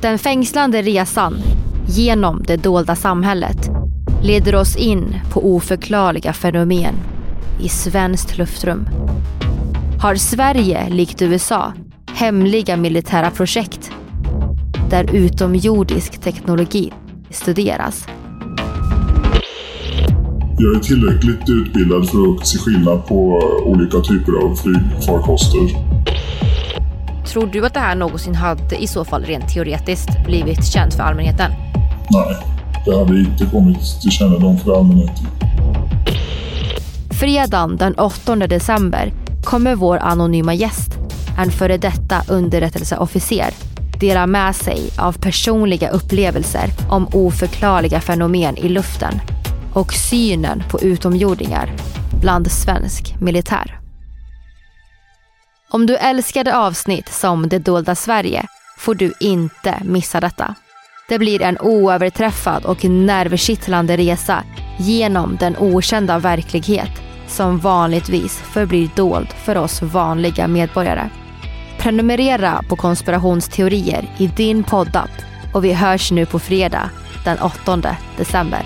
Den fängslande resan genom det dolda samhället leder oss in på oförklarliga fenomen i svenskt luftrum. Har Sverige, likt USA, hemliga militära projekt där utomjordisk teknologi studeras? Jag är tillräckligt utbildad för att se skillnad på olika typer av flygfarkoster. Tror du att det här någonsin hade i så fall rent teoretiskt blivit känt för allmänheten? Nej, det hade inte kommit till kännedom för allmänheten. Fredagen den 8 december kommer vår anonyma gäst, en före detta underrättelseofficer, dela med sig av personliga upplevelser om oförklarliga fenomen i luften och synen på utomjordingar bland svensk militär. Om du älskade avsnitt som Det dolda Sverige får du inte missa detta. Det blir en oöverträffad och nervkittlande resa genom den okända verklighet som vanligtvis förblir dold för oss vanliga medborgare. Prenumerera på konspirationsteorier i din poddapp och vi hörs nu på fredag den 8 december.